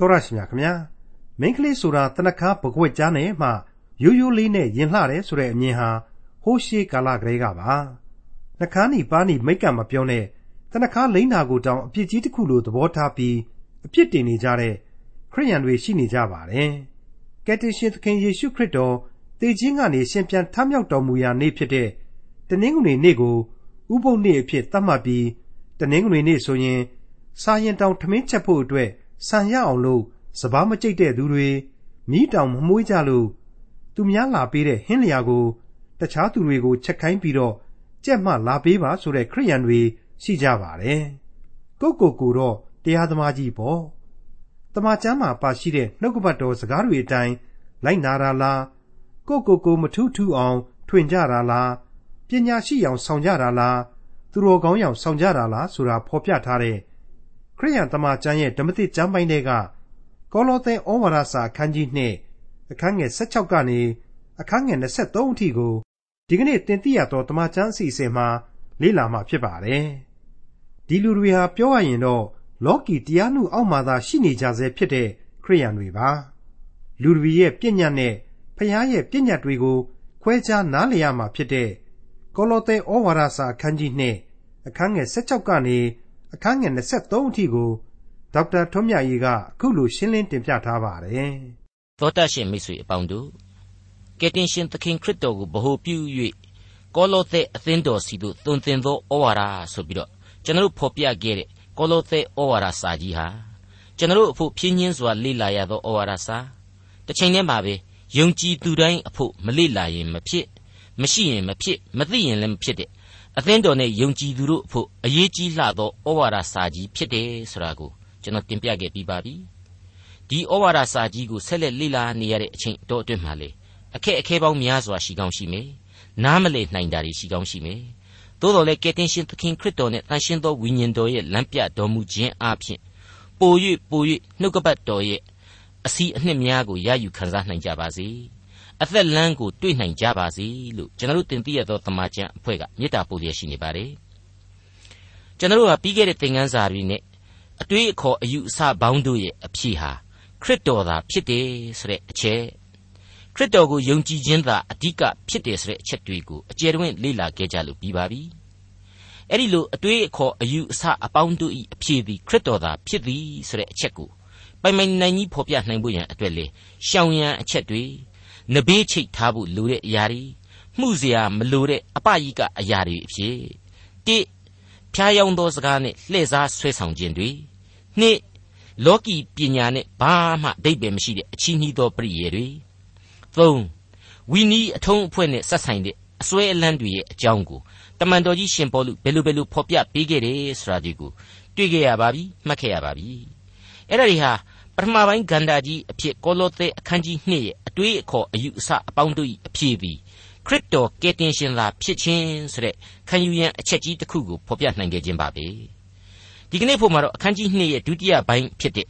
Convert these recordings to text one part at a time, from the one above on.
တော်ရရှိမြခင်ဗျာမိန်းကလေးဆိုတာတနခါပကွက်ကြားနဲ့မှရိုးရိုးလေးနဲ့ရင်လှတယ်ဆိုတဲ့အမြင်ဟာဟိုးရှေးကာလကလေးကပါနှခါနီပါနီမိတ်ကမပြောနဲ့တနခါလိမ့်နာကိုတောင်အပြစ်ကြီးတစ်ခုလိုသဘောထားပြီးအပြစ်တင်နေကြတဲ့ခရိယန်တွေရှိနေကြပါတယ်ကယ်တင်ရှင်သခင်ယေရှုခရစ်တော်တည်ခြင်းကနေရှင်ပြန်ထမြောက်တော်မူရာနေ့ဖြစ်တဲ့တနင်္ဂနွေနေ့ကိုဥပုသ်နေ့အဖြစ်သတ်မှတ်ပြီးတနင်္ဂနွေနေ့ဆိုရင်စာရင်တောင်ထမင်းချက်ဖို့အတွက် ဆန်ရအောင်လို့စပားမကြိတ်တဲ့သူတွေမိတောင်မမွေးကြလို့သူများလာပေးတဲ့ဟင်းလျာကို တခြားသူတွေကိုချက်ခိုင်းပြီးတော့ကြက်မှလာပေးပါဆိုတဲ့ခရိယန်တွေရှိကြပါတယ်။ကိုကိုကိုတော့တရားသမားကြီးပေါ့။တမန်ကျမ်းမှာပါရှိတဲ့နှုတ်ကပတ်တော်စကားတွေအတိုင်းလိုက်နာတာလားကိုကိုကိုမထူးထူးအောင် ထွင်ကြတာလားပညာရှိအောင်ဆောင်ကြတာလားသူတော်ကောင်းအောင်ဆောင်ကြတာလားဆိုတာဖော်ပြထားတဲ့ ခရိယန်တမန်ကျမ်းရဲ့ဓမ္မသစ်ကျမ်းပိုင်းတွေကကောလောသဲဩဝါဒစာအခန်းကြီး2အခန်းငယ်16ကနေအခန်းငယ်23အထိကိုဒီကနေ့တင်ပြရတော့တမန်ကျမ်းအစီအစဉ်မှာလေ့လာမှာဖြစ်ပါတယ်။ဒီလူတွေဟာပြောရရင်တော့လောကီတရားနှုအောက်မှာသာရှိနေကြဆဲဖြစ်တဲ့ခရိယန်တွေပါ။လူတွေရဲ့ပြည့်ညတ်နဲ့ဖခင်ရဲ့ပြည့်ညတ်တွေကိုခွဲခြားနားလည်ရမှာဖြစ်တဲ့ကောလောသဲဩဝါဒစာအခန်းကြီး2အခန်းငယ်16ကနေ အခန်းငယ်23အထိကိုဒေါက်တာထွန်းမြတ်ရေးကအခုလိုရှင်းလင်းတင်ပြထားပါတယ်။သောတရှင်မိတ်ဆွေအပေါင်းတို့ကယ်တင်ရှင်သခင်ခရစ်တော်ကိုဗဟုပြု၍ကောလောသဲအသင်းတော်စီတို့သွန်သင်သောဩဝါဒဆိုပြီးတော့ကျွန်တော်ဖော်ပြခဲ့တဲ့ကောလောသဲဩဝါဒစာကြီးဟာကျွန်တော်အဖို့ဖြင်းညင်းစွာလေ့လာရသောဩဝါဒစာတစ်ချိန်တည်းမှာပဲယုံကြည်သူတိုင်းအဖို့မလေ့လာရင်မဖြစ်မရှိရင်မဖြစ်မသိရင်လည်းမဖြစ်တဲ့ အသင်းတော်နဲ့ယုံကြည်သူတို့အဖို့အရေးကြီးလှသောဩဝါဒစာကြီးဖြစ်တယ်ဆိုတာကိုကျွန်တော်တင်ပြခဲ့ပြီးပါပြီဒီဩဝါဒစာကြီးကိုဆက်လက်လေ့လာနေရတဲ့အချိန်တော့အတွင်းမှာလေအခက်အခဲပေါင်းများစွာရှိကောင်းရှိမယ်နားမလည်နိုင်တာတွေရှိကောင်းရှိမယ်သို့တော်လည်းကယ်တင်ရှင်သခင်ခရစ်တော်နဲ့တန်ရှင်းသောဝိညာဉ်တော်ရဲ့လမ်းပြတော်မူခြင်းအပြင်ပို၍ပို၍နှုတ်ကပတ်တော်ရဲ့အစီအနှစ်များကိုရယူခံစားနိုင်ကြပါစေ အသက်လမ်းကိုတွေ့နိုင်ကြပါစေလို့ကျွန်တော်တို့တင်ပြရသောတမန်ကျန်အဖွဲ့ကမေတ္တာပို့ရရှိနေပါတယ်ကျွန်တော်တို့ကပြီးခဲ့တဲ့သင်ခန်းစာတွေနဲ့အတွေးအခေါ်အယူအဆပေါင်းတို့ရဲ့အဖြစ်ဟာခရစ်တော်သာဖြစ်တယ်ဆိုတဲ့အချက်ခရစ်တော်ကိုယုံကြည်ခြင်းသာအဓိကဖြစ်တယ်ဆိုတဲ့အချက်တွေကိုအကျယ်တွင်လေ့လာခဲ့ကြလို့ပြီးပါပြီအဲ့ဒီလိုအတွေးအခေါ်အယူအဆအပေါင်းတို့၏အဖြစ်သည်ခရစ်တော်သာဖြစ်သည်ဆိုတဲ့အချက်ကိုပိုင်ပိုင်နိုင်ကြီးဖော်ပြနိုင်ဖို့ရန်အတွက်လေရှောင်ရန်အချက်တွေ နဘေးချိတ်ထားဖို့လိုတဲ့အရာတွေမှုเสียမလိုတဲ့အပယိကအရာတွေအဖြစ်တိဖျားယောင်းသောစကားနဲ့လှည့်စားဆွဲဆောင်ခြင်းတွေနှစ်လောကီပညာနဲ့ဘာမှအဓိပ္ပာယ်မရှိတဲ့အချီးနှီးသောပရိယေတွေသုံးဝီနီးအထုံးအဖွဲ့နဲ့ဆက်ဆိုင်တဲ့အစွဲအလန်းတွေရဲ့အကြောင်းကိုတမန်တော်ကြီးရှင်ပေါလုဘယ်လိုဘယ်လိုဖော်ပြပေးခဲ့တယ်ဆိုတာဒီကိုတွေ့ခဲ့ရပါပြီမှတ်ခဲ့ရပါပြီအဲ့ဒါတွေဟာ ပထမပိုင်းဂန္ဓာကြီးအဖြစ်ကောလောသဲအခန်းကြီး2ရဲ့အတွေးအခေါ်အယူအဆအပေါင်းတို့၏အဖြစ်ပြီးခရစ်တော်ကယ်တင်ရှင်သာဖြစ်ခြင်းဆိုတဲ့ခံယူရန်အချက်ကြီးတစ်ခုကိုဖော်ပြနိုင်ခဲ့ခြင်းပါပဲဒီကနေ့ဖို့မှာတော့အခန်းကြီး2ရဲ့ဒုတိယပိုင်းဖြစ်တဲ့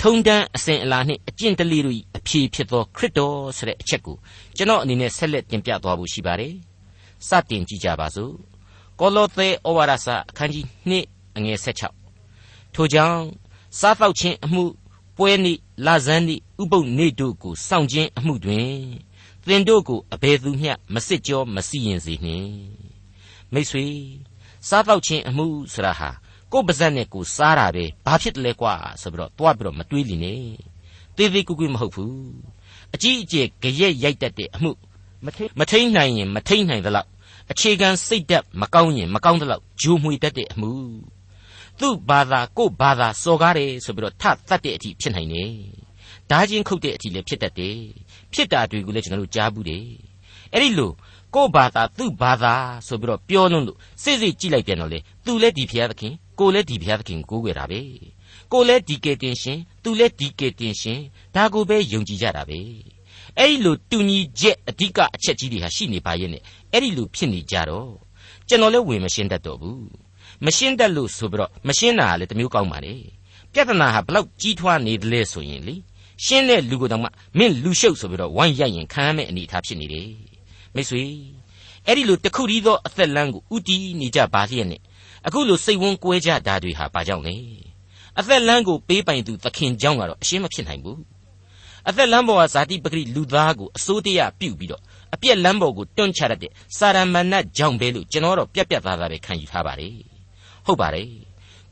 ထုံတန်းအစဉ်အလာနှင့်အကျင့်တလေးတို့၏အဖြေဖြစ်သောခရစ်တော်ဆိုတဲ့အချက်ကိုကျွန်တော်အနေနဲ့ဆက်လက်တင်ပြသွားဖို့ရှိပါတယ်စတင်ကြည့်ကြပါစို့ကောလောသဲဩဝါဒစာအခန်းကြီး2အငယ်16ထိုကြောင့်စားတော့ခြင်းအမှု ပွဲနေ့လဇန်းနေ့ဥပုပ်နေ့တို့ကိုစောင့်ခြင်းအမှုတွင်သင်တို့ကိုအဘယ်သူမျှမစစ်ကြောမစီရင်စေနှင့်မိတ်ဆွေစားတော့ခြင်းအမှုဆိုတာဟာကိုယ်ပါဇက်နဲ့ကိုစားတာပဲဘာဖြစ်တယ်လဲကွာဆိုပြီးတော့တွားပြီးတော့မတွေးလိနဲ့သေးသေးကွကွမဟုတ်ဘူးအကြီးအကျယ်ကြရက်ရိုက်တတ်တဲ့အမှုမထိန်နိုင်ရင်မထိန်နိုင်သလောက်အခြေခံစိတ်ဓာတ်မကောင်းရင်မကောင်းသလောက်ဂျိုမွေတတ်တဲ့အမှု သူ့ဘာသာကို့ဘာသာစော်ကားတယ်ဆိုပြီးတော့ထတတ်တဲ့အထိဖြစ်နိုင်တယ်ဓာချင်းခုတ်တဲ့အထိလည်းဖြစ်တတ်တယ်ဖြစ်တာတွေကိုလည်းကျွန်တော်တို့ကြားဘူးတယ်အဲ့ဒီလိုကို့ဘာသာသူ့ဘာသာဆိုပြီးတော့ပြောလို့လို့စိတ်စိတ်ကြည့်လိုက်ပြန်တော့လေသူလည်းဒီဖျားသခင်ကိုလည်းဒီဘုရားသခင်ကိုးကွယ်တာပဲကိုလည်းဒီကေတင်ရှင်သူလည်းဒီကေတင်ရှင်ဒါကိုပဲယုံကြည်ကြတာပဲအဲ့ဒီလိုတူညီချက်အဓိကအချက်ကြီးတွေဟာရှိနေပါရဲ့နဲ့အဲ့ဒီလိုဖြစ်နေကြတော့ကျွန်တော်လည်းဝင်မရှင်းတတ်တော့ဘူး မရှင်းတတ်လို့ဆိုပြီးတော့မရှင်းတာကလည်းတမျိုးကောင်းပါလေပြဿနာဟာဘလောက်ကြီးထွားနေတယ်လဲဆိုရင်လေရှင်းတဲ့လူကိုတောင်မှမင်းလူရှုပ်ဆိုပြီးတော့ဝိုင်းရိုက်ရင်ခံရမယ့်အနေအထားဖြစ်နေတယ်မိတ်ဆွေအဲ့ဒီလိုတခုတည်းသောအသက်လမ်းကိုဥတီးနေကြပါလျက်နဲ့အခုလိုစိတ်ဝန်းကွဲကြတာတွေဟာဘာကြောင့်လဲအသက်လမ်းကိုပေးပိုင်သူသခင်ကြောင့်ကတော့အရှင်းမဖြစ်နိုင်ဘူးအသက်လမ်းပေါ်ကဇာတိပဂရိလူသားကိုအစိုးတရားပြုတ်ပြီးတော့အပြက်လမ်းပေါ်ကိုတွန့်ချရတဲ့စာရမဏတ်ကြောင့်ပဲလို့ကျွန်တော်တော့ပြက်ပြက်သားသားပဲခံယူထားပါတယ် ဟုတ်ပါတယ်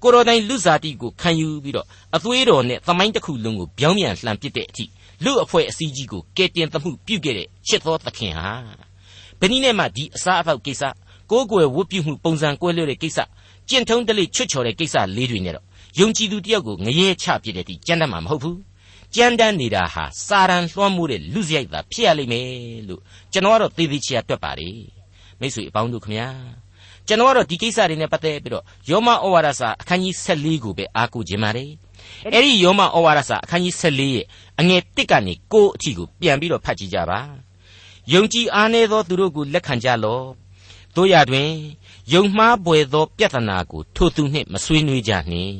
ကိုတော်တိုင်လူစားတိကိုခံယူပြီးတော့အသွေးတော်နဲ့သမိုင်းတစ်ခုလုံးကိုပြောင်းပြန်လှန်ပစ်တဲ့အထိလူအဖွဲ့အစည်းကြီးကိုကဲတင်သမှုပြုခဲ့တဲ့ချစ်သောသခင်ဟာဘယ်နည်းနဲ့မှဒီအစားအသောက်ကိစ္စကိုးကွယ်ဝတ်ပြုမှုပုံစံကွဲလွဲတဲ့ကိစ္စကျင့်ထုံးတလိချွတ်ချော်တဲ့ကိစ္စလေးတွေနဲ့တော့ယုံကြည်သူတယောက်ကိုငရဲချပြစ်တဲ့ဒီကြမ်းတမ်းမှာမဟုတ်ဘူးကြမ်းတမ်းနေတာဟာစာရန်လွှမ်းမိုးတဲ့လူစရိုက်သာဖြစ်ရလိမ့်မယ်လို့ကျွန်တော်ကတော့သေသေးချာတွက်ပါလေမိတ်ဆွေအပေါင်းတို့ခမညာ ကျွန်တော်ကတော့ဒီကိစ္စတွေနဲ့ပတ်သက်ပြီးတော့ယောမဩဝါဒစာအခန်းကြီး14ကိုပဲအားကိုးခြင်းပါတယ်အဲ့ဒီယောမဩဝါဒစာအခန်းကြီး14ရဲ့အငယ်1ကနေ9အထိကိုပြန်ပြီးတော့ဖတ်ကြည့်ကြပါယုံကြည်အားနည်းသောသူတို့ကိုလက်ခံကြလော့တို့ရတွင်ယုံမှားပွေသောပြဿနာကိုထိုသူနှင့်မဆွေးနွေးကြနှင့်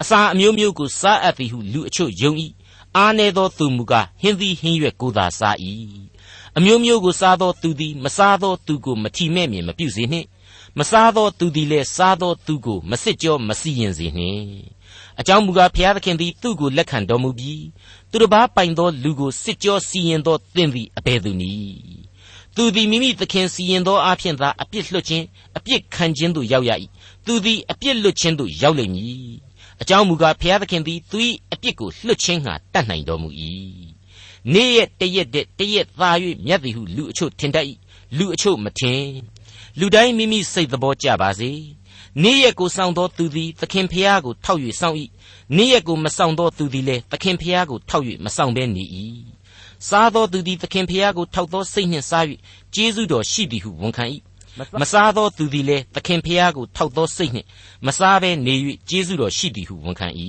အစာအမျိုးမျိုးကိုစားအပ်သည်ဟုလူအချို့ယုံ၏အားနည်းသောသူမူကားဟင်းသည်ဟင်းရွက်ကိုသာစား၏အမျိုးမျိုးကိုစားသောသူသည်မစားသောသူကိုမထီမဲ့မြင်မပြုစေနှင့် မစားသောသူသည်လည်းစားသောသူကိုမစစ်ကြောမစီရင်စေနှင့်အကြောင်းမူကားဘုရားသခင်သည်သူ့ကိုလက်ခံတော်မူပြီးသူတစ်ပါးပိုင်သောလူကိုစစ်ကြောစီရင်သောသင်သည်အဘယ်သူနည်းသူသည်မိမိသခင်စီရင်သောအဖြစ်သာအပြစ်လွတ်ခြင်းအပြစ်ခံခြင်းသို့ရောက်ရ၏သူသည်အပြစ်လွတ်ခြင်းသို့ရောက်လိမ့်မည်အကြောင်းမူကားဘုရားသခင်သည်သူ၏အပြစ်ကိုလွတ်ခြင်းငှာတတ်နိုင်တော်မူ၏နေ့ရက်တရက်တတရက်သာ၍မြတ်သည်ဟုလူအချို့ထင်တတ်၏လူအချို့မထင် လူတိုင်းမိမိစိတ်သဘောကြပါစေနေ့ရက်ကိုစောင့်သောသူသည်သခင်ဖျားကိုထောက်၍စောင့်၏နေ့ရက်ကိုမစောင့်သောသူသည်လည်းသခင်ဖျားကိုထောက်၍မစောင့်ဘဲနေ၏စားသောသူသည်သခင်ဖျားကိုထောက်သောစိတ်နှင့်စား၍ကျေးဇူးတော်ရှိသည်ဟုဝန်ခံ၏မစားသောသူသည်လည်းသခင်ဖျားကိုထောက်သောစိတ်နှင့်မစားဘဲနေ၍ကျေးဇူးတော်ရှိသည်ဟုဝန်ခံ၏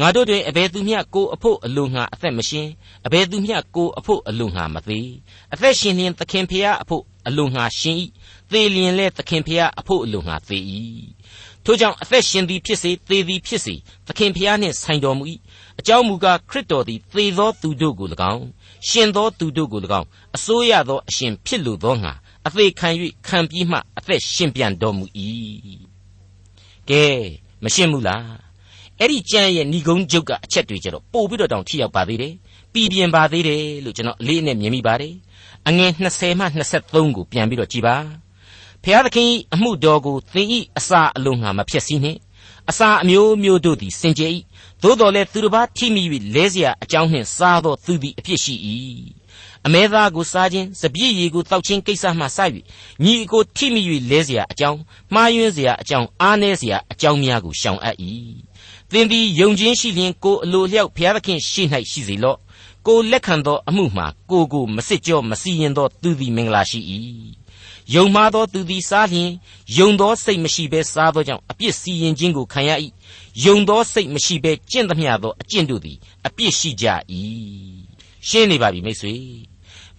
ငါတို့တွင်အဘယ်သူမျှကိုအဖို့အလိုငှာအသက်မရှင်အဘယ်သူမျှကိုအဖို့အလိုငှာမသေးအသက်ရှင်လျင်သခင်ဖျားအဖို့ အလိုငှာရှင်၏သေလျင်လဲသခင်ဖျားအဖို့အလိုငှာသေ၏ထို့ကြောင့်အသက်ရှင်သည်ဖြစ်စေသေသည်ဖြစ်စေသခင်ဖျားနှင့်ဆိုင်တော်မူ၏အကြောင်းမူကားခရစ်တော်သည်သေသောသူတို့ကို၎င်းရှင်သောသူတို့ကို၎င်းအစိုးရသောအရှင်ဖြစ်လိုသောငါအသေးခံ၍ခံပြီးမှအသက်ရှင်ပြန်တော်မူ၏ကဲမရှင်းဘူးလားအဲ့ဒီကျမ်းရဲ့ဏိဂုံးချုပ်ကအချက်တွေကြတော့ပို့ပြီးတော့တောင်ထိရောက်ပါသေးတယ်ပြည်ပြင်းပါသေးတယ်လို့ကျွန်တော်အလေးနဲ့မြင်မိပါတယ် အငယ်20မှ23ကိုပြန်ပြီးတော့ကြည်ပါဖျားသခင်အမှုတော်ကိုသင်ဤအစာအလုံးငါမဖြစ်စည်းနှင့်အစာအမျိုးမျိုးတို့သည်စင်ကြယ်၏သို့တော်လည်းသူတစ်ပါးထိမိ၍လဲเสียအကြောင်းနှင့်စားသောသူသည်အဖြစ်ရှိ၏အမဲသားကိုစားခြင်းစပြည့်ရည်ကိုတောက်ခြင်းကိစ္စမှစ၍ညီအကိုထိမိ၍လဲเสียအကြောင်းမှားယွင်းเสียအကြောင်းအားနည်းเสียအကြောင်းများကိုရှောင်အပ်၏သင်သည်ယုံခြင်းရှိလျင်ကိုအလိုလျောက်ဘုရားသခင်ရှိ၌ရှိစေလော့ ကိုလက်ခံသောအမှုမှာကိုကိုမစစ်ကြောမစီရင်သောသူသည်မင်္ဂလာရှိ၏ယုံမှားသောသူသည်စားလျင်ယုံသောစိတ်မရှိဘဲစားသောကြောင့်အပြစ်စီရင်ခြင်းကိုခံရ၏ယုံသောစိတ်မရှိဘဲကျင့်သမျှသောအကျင့်တို့သည်အပြစ်ရှိကြ၏ရှင်းနေပါပြီမိတ်ဆွေ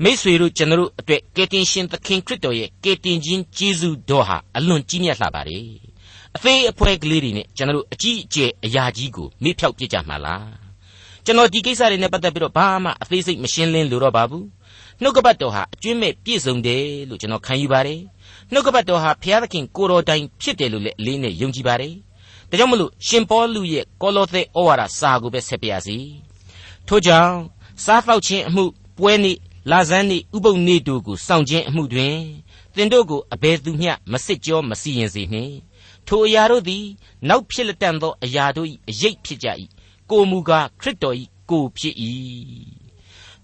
မိษွေတို့ကျွန်တော်တို့အတွက်ကယ်တင်ရှင်သခင်ခရစ်တော်ရဲ့ကယ်တင်ခြင်းကျေးဇူးတော်ဟာအလွန်ကြီးမြတ်လှပါတယ်အသေးအဖွဲကလေးတွေနဲ့ကျွန်တော်တို့အကြီးအကျယ်အရာကြီးကိုမေ့ဖြောက်ပြစ်ကြမှာလား ကျွန်တော်ဒီကိစ္စတွေနဲ့ပတ်သက်ပြီးတော့ဘာမှအသေးစိတ်မရှင်းလင်းလို့တော့ပါဘူးနှုတ်ကပတ်တော်ဟာအကျွင့်မဲ့ပြည့်စုံတယ်လို့ကျွန်တော်ခံယူပါတယ်နှုတ်ကပတ်တော်ဟာဘုရားသခင်ကိုတော်တိုင်ဖြစ်တယ်လို့လည်းအလေးနဲ့ယုံကြည်ပါတယ်ဒါကြောင့်မလို့ရှင်ပေါလုရဲ့ကောလောသဲဩဝါဒစာကိုပဲဆက်ပြရစီထို့ကြောင့်စားဖောက်ခြင်းအမှုပွဲနေ့လာဇန်းနေ့ဥပုပ်နေ့တို့ကိုစောင့်ခြင်းအမှုတွင်သင်တို့ကိုအဘယ်သူမျှမစစ်ကြောမစီရင်စေနှင့်ထိုအရာတို့သည်နောက်ဖြစ်လက်တန်သောအရာတို့၏အရေးဖြစ်ကြ၏ ကိုမူကားခရစ်တော်၏ကိုဖြစ်၏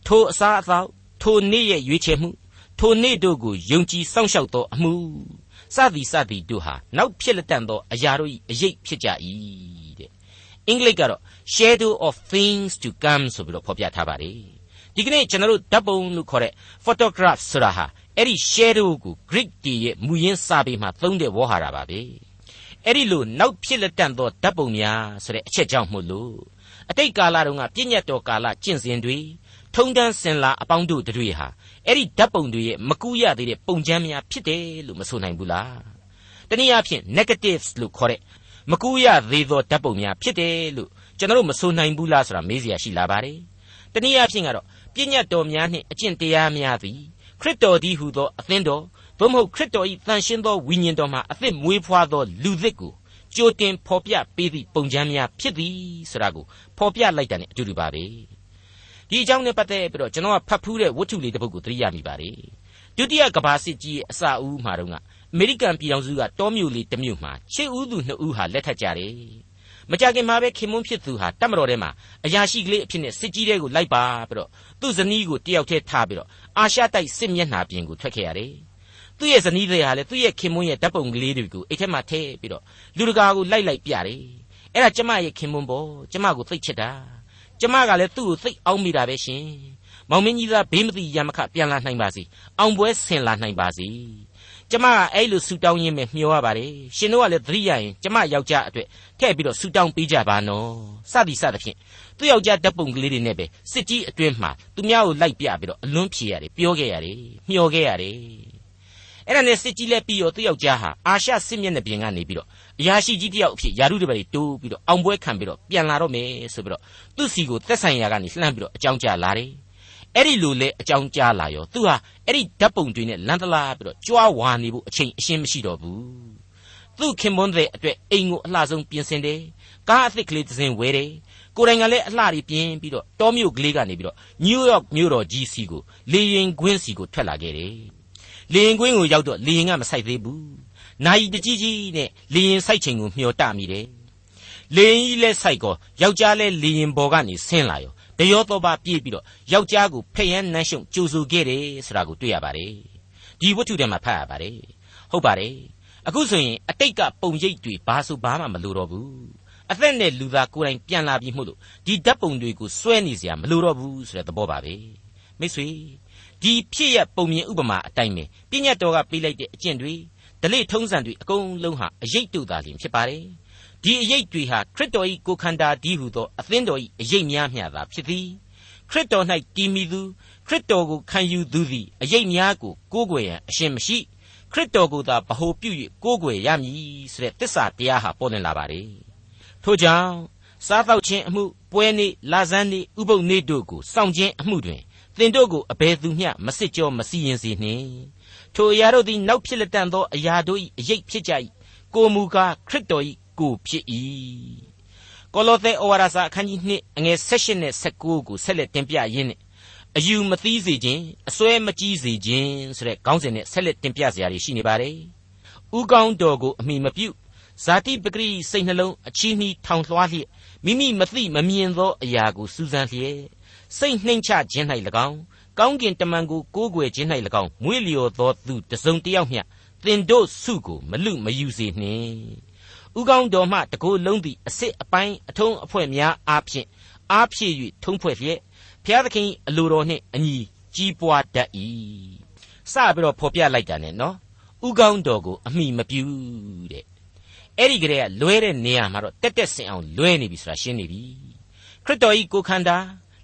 ထိုအစားအသောက်ထိုနေ့ရဲ့ရွေးချယ်မှုထိုနေ့တို့ကိုယုံကြည်စောင့်ရှောက်သောအမှုစသည်စသည်တို့ဟာနောက်ဖြစ်လက်တန်သောအရာတို့၏အရေးဖြစ်ကြ၏တဲ့အင်္ဂလိပ်ကတော့ shadow of things to come ဆိုပြီးတော့ဖော်ပြထားပါတယ်ဒီကနေ့ကျွန်တော်တို့ဓာတ်ပုံလို့ခေါ်တဲ့ photograph ဆိုတာဟာအဲ့ဒီ shadow ကို Greek တည်ရဲ့မူရင်းစာပေမှာသုံးတဲ့ဝေါ်ဟာတာပါပဲအဲ့ဒီလိုနောက်ဖြစ်လက်တန့်သောဓာတ်ပုံများဆိုတဲ့အချက်ကြောင့်မို့လို့ အတိတ်ကာလတုန်းကပြည့်ညတ်တော်ကာလကျင့်စဉ်တွေထုံတန်းစင်လာအပေါင်းတို့တွေဟာအဲ့ဒီဓာတ်ပုံတွေရဲ့မကူရသေးတဲ့ပုံချမ်းများဖြစ်တယ်လို့မဆိုနိုင်ဘူးလားတနည်းအားဖြင့် negatives လို့ခေါ်တဲ့မကူရသေးသောဓာတ်ပုံများဖြစ်တယ်လို့ကျွန်တော်တို့မဆိုနိုင်ဘူးလားဆိုတာမေးစရာရှိလာပါတယ်တနည်းအားဖြင့်ကတော့ပြည့်ညတ်တော်များနှင့်အကျင့်တရားများသည်ခရစ်တော်သည်ဟူသောအသင်းတော်သို့မဟုတ်ခရစ်တော်၏တန်ရှင်းသောဝိညာဉ်တော်မှာအသစ်မွေးဖွားသောလူသစ်ကို ကြိုတင်ဖော်ပြပေးသည့်ပုံချမ်းများဖြစ်သည်ဆိုတာကိုဖော်ပြလိုက်တာ ਨੇ အတူတူပါပဲဒီအကြောင်းနဲ့ပတ်သက်ပြီးတော့ကျွန်တော်ကဖတ်ဖူးတဲ့ဝတ္ထုလေးတစ်ပုဒ်ကိုသတိရမိပါတယ်ဒုတိယကမ္ဘာစစ်ကြီးရဲ့အစအဦးမှာတော့ကအမေရိကန်ပြည်ထောင်စုကတောမြို့လေးတစ်မြို့မှာရှစ်ဦးသူနှစ်ဦးဟာလက်ထပ်ကြတယ်မကြခင်မှာပဲခင်မွန်းဖြစ်သူဟာတတ်မတော်ထဲမှာအရာရှိကလေးအဖြစ်နဲ့စစ်ကြီးတဲ့ကိုလိုက်ပါပြီးတော့သူ့ဇနီးကိုတယောက်တည်းထားပြီးတော့အာရှတိုက်စစ်မျက်နှာပြင်ကိုထွက်ခဲ့ရတယ် သူ့ရဲ့ဇနီးတွေဟာလည်းသူ့ရဲ့ခင်မွန်းရဲ့ဓာတ်ပုံကလေးတွေကိုအိတ်ထဲမှာထည့်ပြီးတော့လူတကာကိုလိုက်လိုက်ပြတယ်အဲ့ဒါကျမရဲ့ခင်မွန်းပေါ့ကျမကိုသိချစ်တာကျမကလည်းသူ့ကိုသိအောင်းမိတာပဲရှင်မောင်မင်းကြီးသားဘေးမသိရမခပြန်လာနိုင်ပါစေအောင်ပွဲဆင်လာနိုင်ပါစေကျမကအဲ့လိုဆူတောင်းရင်းပဲမျှော်ရပါတယ်ရှင်တို့ကလည်းသတိရရင်ကျမယောက်ျားအတွက်ထည့်ပြီးတော့ဆူတောင်းပေးကြပါနော်စသည်စသဖြင့်သူ့ယောက်ျားဓာတ်ပုံကလေးတွေနဲ့ပဲစစ်ကြီးအတွင်းမှာသူများကိုလိုက်ပြပြီးတော့အလွန်းဖြေရတယ်ပြောခဲ့ရတယ်မျှော်ခဲ့ရတယ် အဲ့ဒါနဲ့စစ်ကြီးလည်းပြီးရောသူ့ယောက်ျားဟာအာရှစစ်မျက်နှာပြင်ကနေပြီးတော့အရာရှိကြီးတယောက်အဖြစ်ယာရုတပည့်တိုးပြီးတော့အောင်ပွဲခံပြီးတော့ပြန်လာတော့မယ်ဆိုပြီးတော့သူ့စီကိုသက်ဆိုင်ရာကနေလှမ်းပြီးတော့အကြောင်းကြားလာတယ်အဲ့ဒီလိုလေအကြောင်းကြားလာရောသူဟာအဲ့ဒီဓာတ်ပုံတွေနဲ့လန်တလာပြီးတော့ကြွားဝါနေဖို့အချိန်အရှင်းမရှိတော့ဘူးသူ့ခင်မွန်းတဲ့အတွက်အိမ်ကိုအလှဆုံးပြင်ဆင်တယ်ကားအသစ်ကလေးတစ်စင်းဝယ်တယ်ကိုယ်တိုင်ကလည်းအလှတွေပြင်ပြီးတော့တောမြို့ကလေးကနေပြီးတော့နယူးယောက်မြို့တော်ကြီးစီကိုလေရင်ကွင်းစီကိုထွက်လာခဲ့တယ် လေရင်ကွင်းကိုရောက်တော့လေရင်ကမဆိုင်သေးဘူး။နာယီတကြီးကြီးနဲ့လေရင်ဆိုင်ချိန်ကိုမျှော်တမိတယ်။လေရင်ကြီးလဲဆိုင်ကောယောက်ျားလဲလေရင်ပေါ်ကနေဆင်းလာရောတရောတော့ပါပြေးပြီးတော့ယောက်ျားကိုဖျက်ရမ်းနှမ်းရှုံကြိုဆိုခဲ့တယ်ဆိုတာကိုတွေ့ရပါတယ်။ဒီဝတ္ထုထဲမှာဖတ်ရပါတယ်။ဟုတ်ပါတယ်။အခုဆိုရင်အတိတ်ကပုံရိပ်တွေဘာဆိုဘာမှမလိုတော့ဘူး။အသက်နဲ့လူသားကိုယ်တိုင်ပြန်လာပြီးမှုလို့ဒီဓာတ်ပုံတွေကိုစွဲနေစရာမလိုတော့ဘူးဆိုတဲ့သဘောပါပဲ။မိတ်ဆွေ ဒီဖြစ်ရပုံမြင်ဥပမာအတိုင်းပဲပြညတ်တော်ကပေးလိုက်တဲ့အကျင့်တွေဒလိထုံးစံတွေအကုန်လုံးဟာအရေးတူတာလျင်ဖြစ်ပါတယ်ဒီအရေးတွေဟာခရစ်တော်၏ကိုခန္ဓာဒီဟုသောအသင်းတော်၏အရေးများမျှသာဖြစ်သည်ခရစ်တော်၌တည်မီသူခရစ်တော်ကိုခံယူသူသည်အရေးများကိုကိုးကွယ်ရန်အရှင်မရှိခရစ်တော်ကိုသာဗဟိုပြု၍ကိုးကွယ်ရမည်ဆိုတဲ့တစ္ဆာတရားဟာပေါ်လွင်လာပါတယ်ထို့ကြောင့်စားသောက်ခြင်းအမှုပွဲနေ့လာဇန်းနေ့ဥပုပ်နေ့တို့ကိုစောင့်ခြင်းအမှုတွင် သင်တို့ကိုအဘယ်သူမျှမစစ်ကြောမစီရင်စေနှင့်ထိုအရာတို့သည်နောက်ဖြစ်လက်တန်သောအရာတို့၏အရေးဖြစ်ကြ၏ကိုမူကားခရစ်တော်၏ကိုဖြစ်၏ကောလောသဲဩဝါဒစာအခန်းကြီး2အငယ်16နဲ့19ကိုဆက်လက်တင်ပြရင်းနဲ့အယူမသီးစေခြင်းအစွဲမကြီးစေခြင်းဆိုတဲ့ခေါင်းစဉ်နဲ့ဆက်လက်တင်ပြစရာတွေရှိနေပါတယ်ဥကောင်းတော်ကိုအမိမပြုဇာတိပဂရိစိတ်နှလုံးအချီးနှီးထောင်လွှားလျက်မိမိမသိမမြင်သောအရာကိုစူးစမ်းလျက် စိတ်နှိမ်ချခြင်း၌၎င်းကောင်းကင်တမန်ကိုကိုးကွယ်ခြင်း၌၎င်းမွေးလျော်သောသူတစုံတစ်ယောက်မျှသင်တို့စုကိုမလူမယူစေနှင့်ဥကောင်းတော်မှတကိုယ်လုံးသည့်အစစ်အပိုင်းအထုံးအဖွဲ့များအားဖြင့်အားဖြည့်၍ထုံးဖွဲ့လျက်ဘုရားသခင်အလိုတော်နှင့်အညီကြီးပွားတတ်၏စပြီးတော့ဖော်ပြလိုက်တာနဲ့နော်ဥကောင်းတော်ကိုအမိမပြူတဲ့အဲ့ဒီကလေးကလွဲတဲ့နေရာမှာတော့တက်တက်ဆင်အောင်လွဲနေပြီဆိုတာရှင်းနေပြီခရစ်တော်ဤကိုခန္ဓာ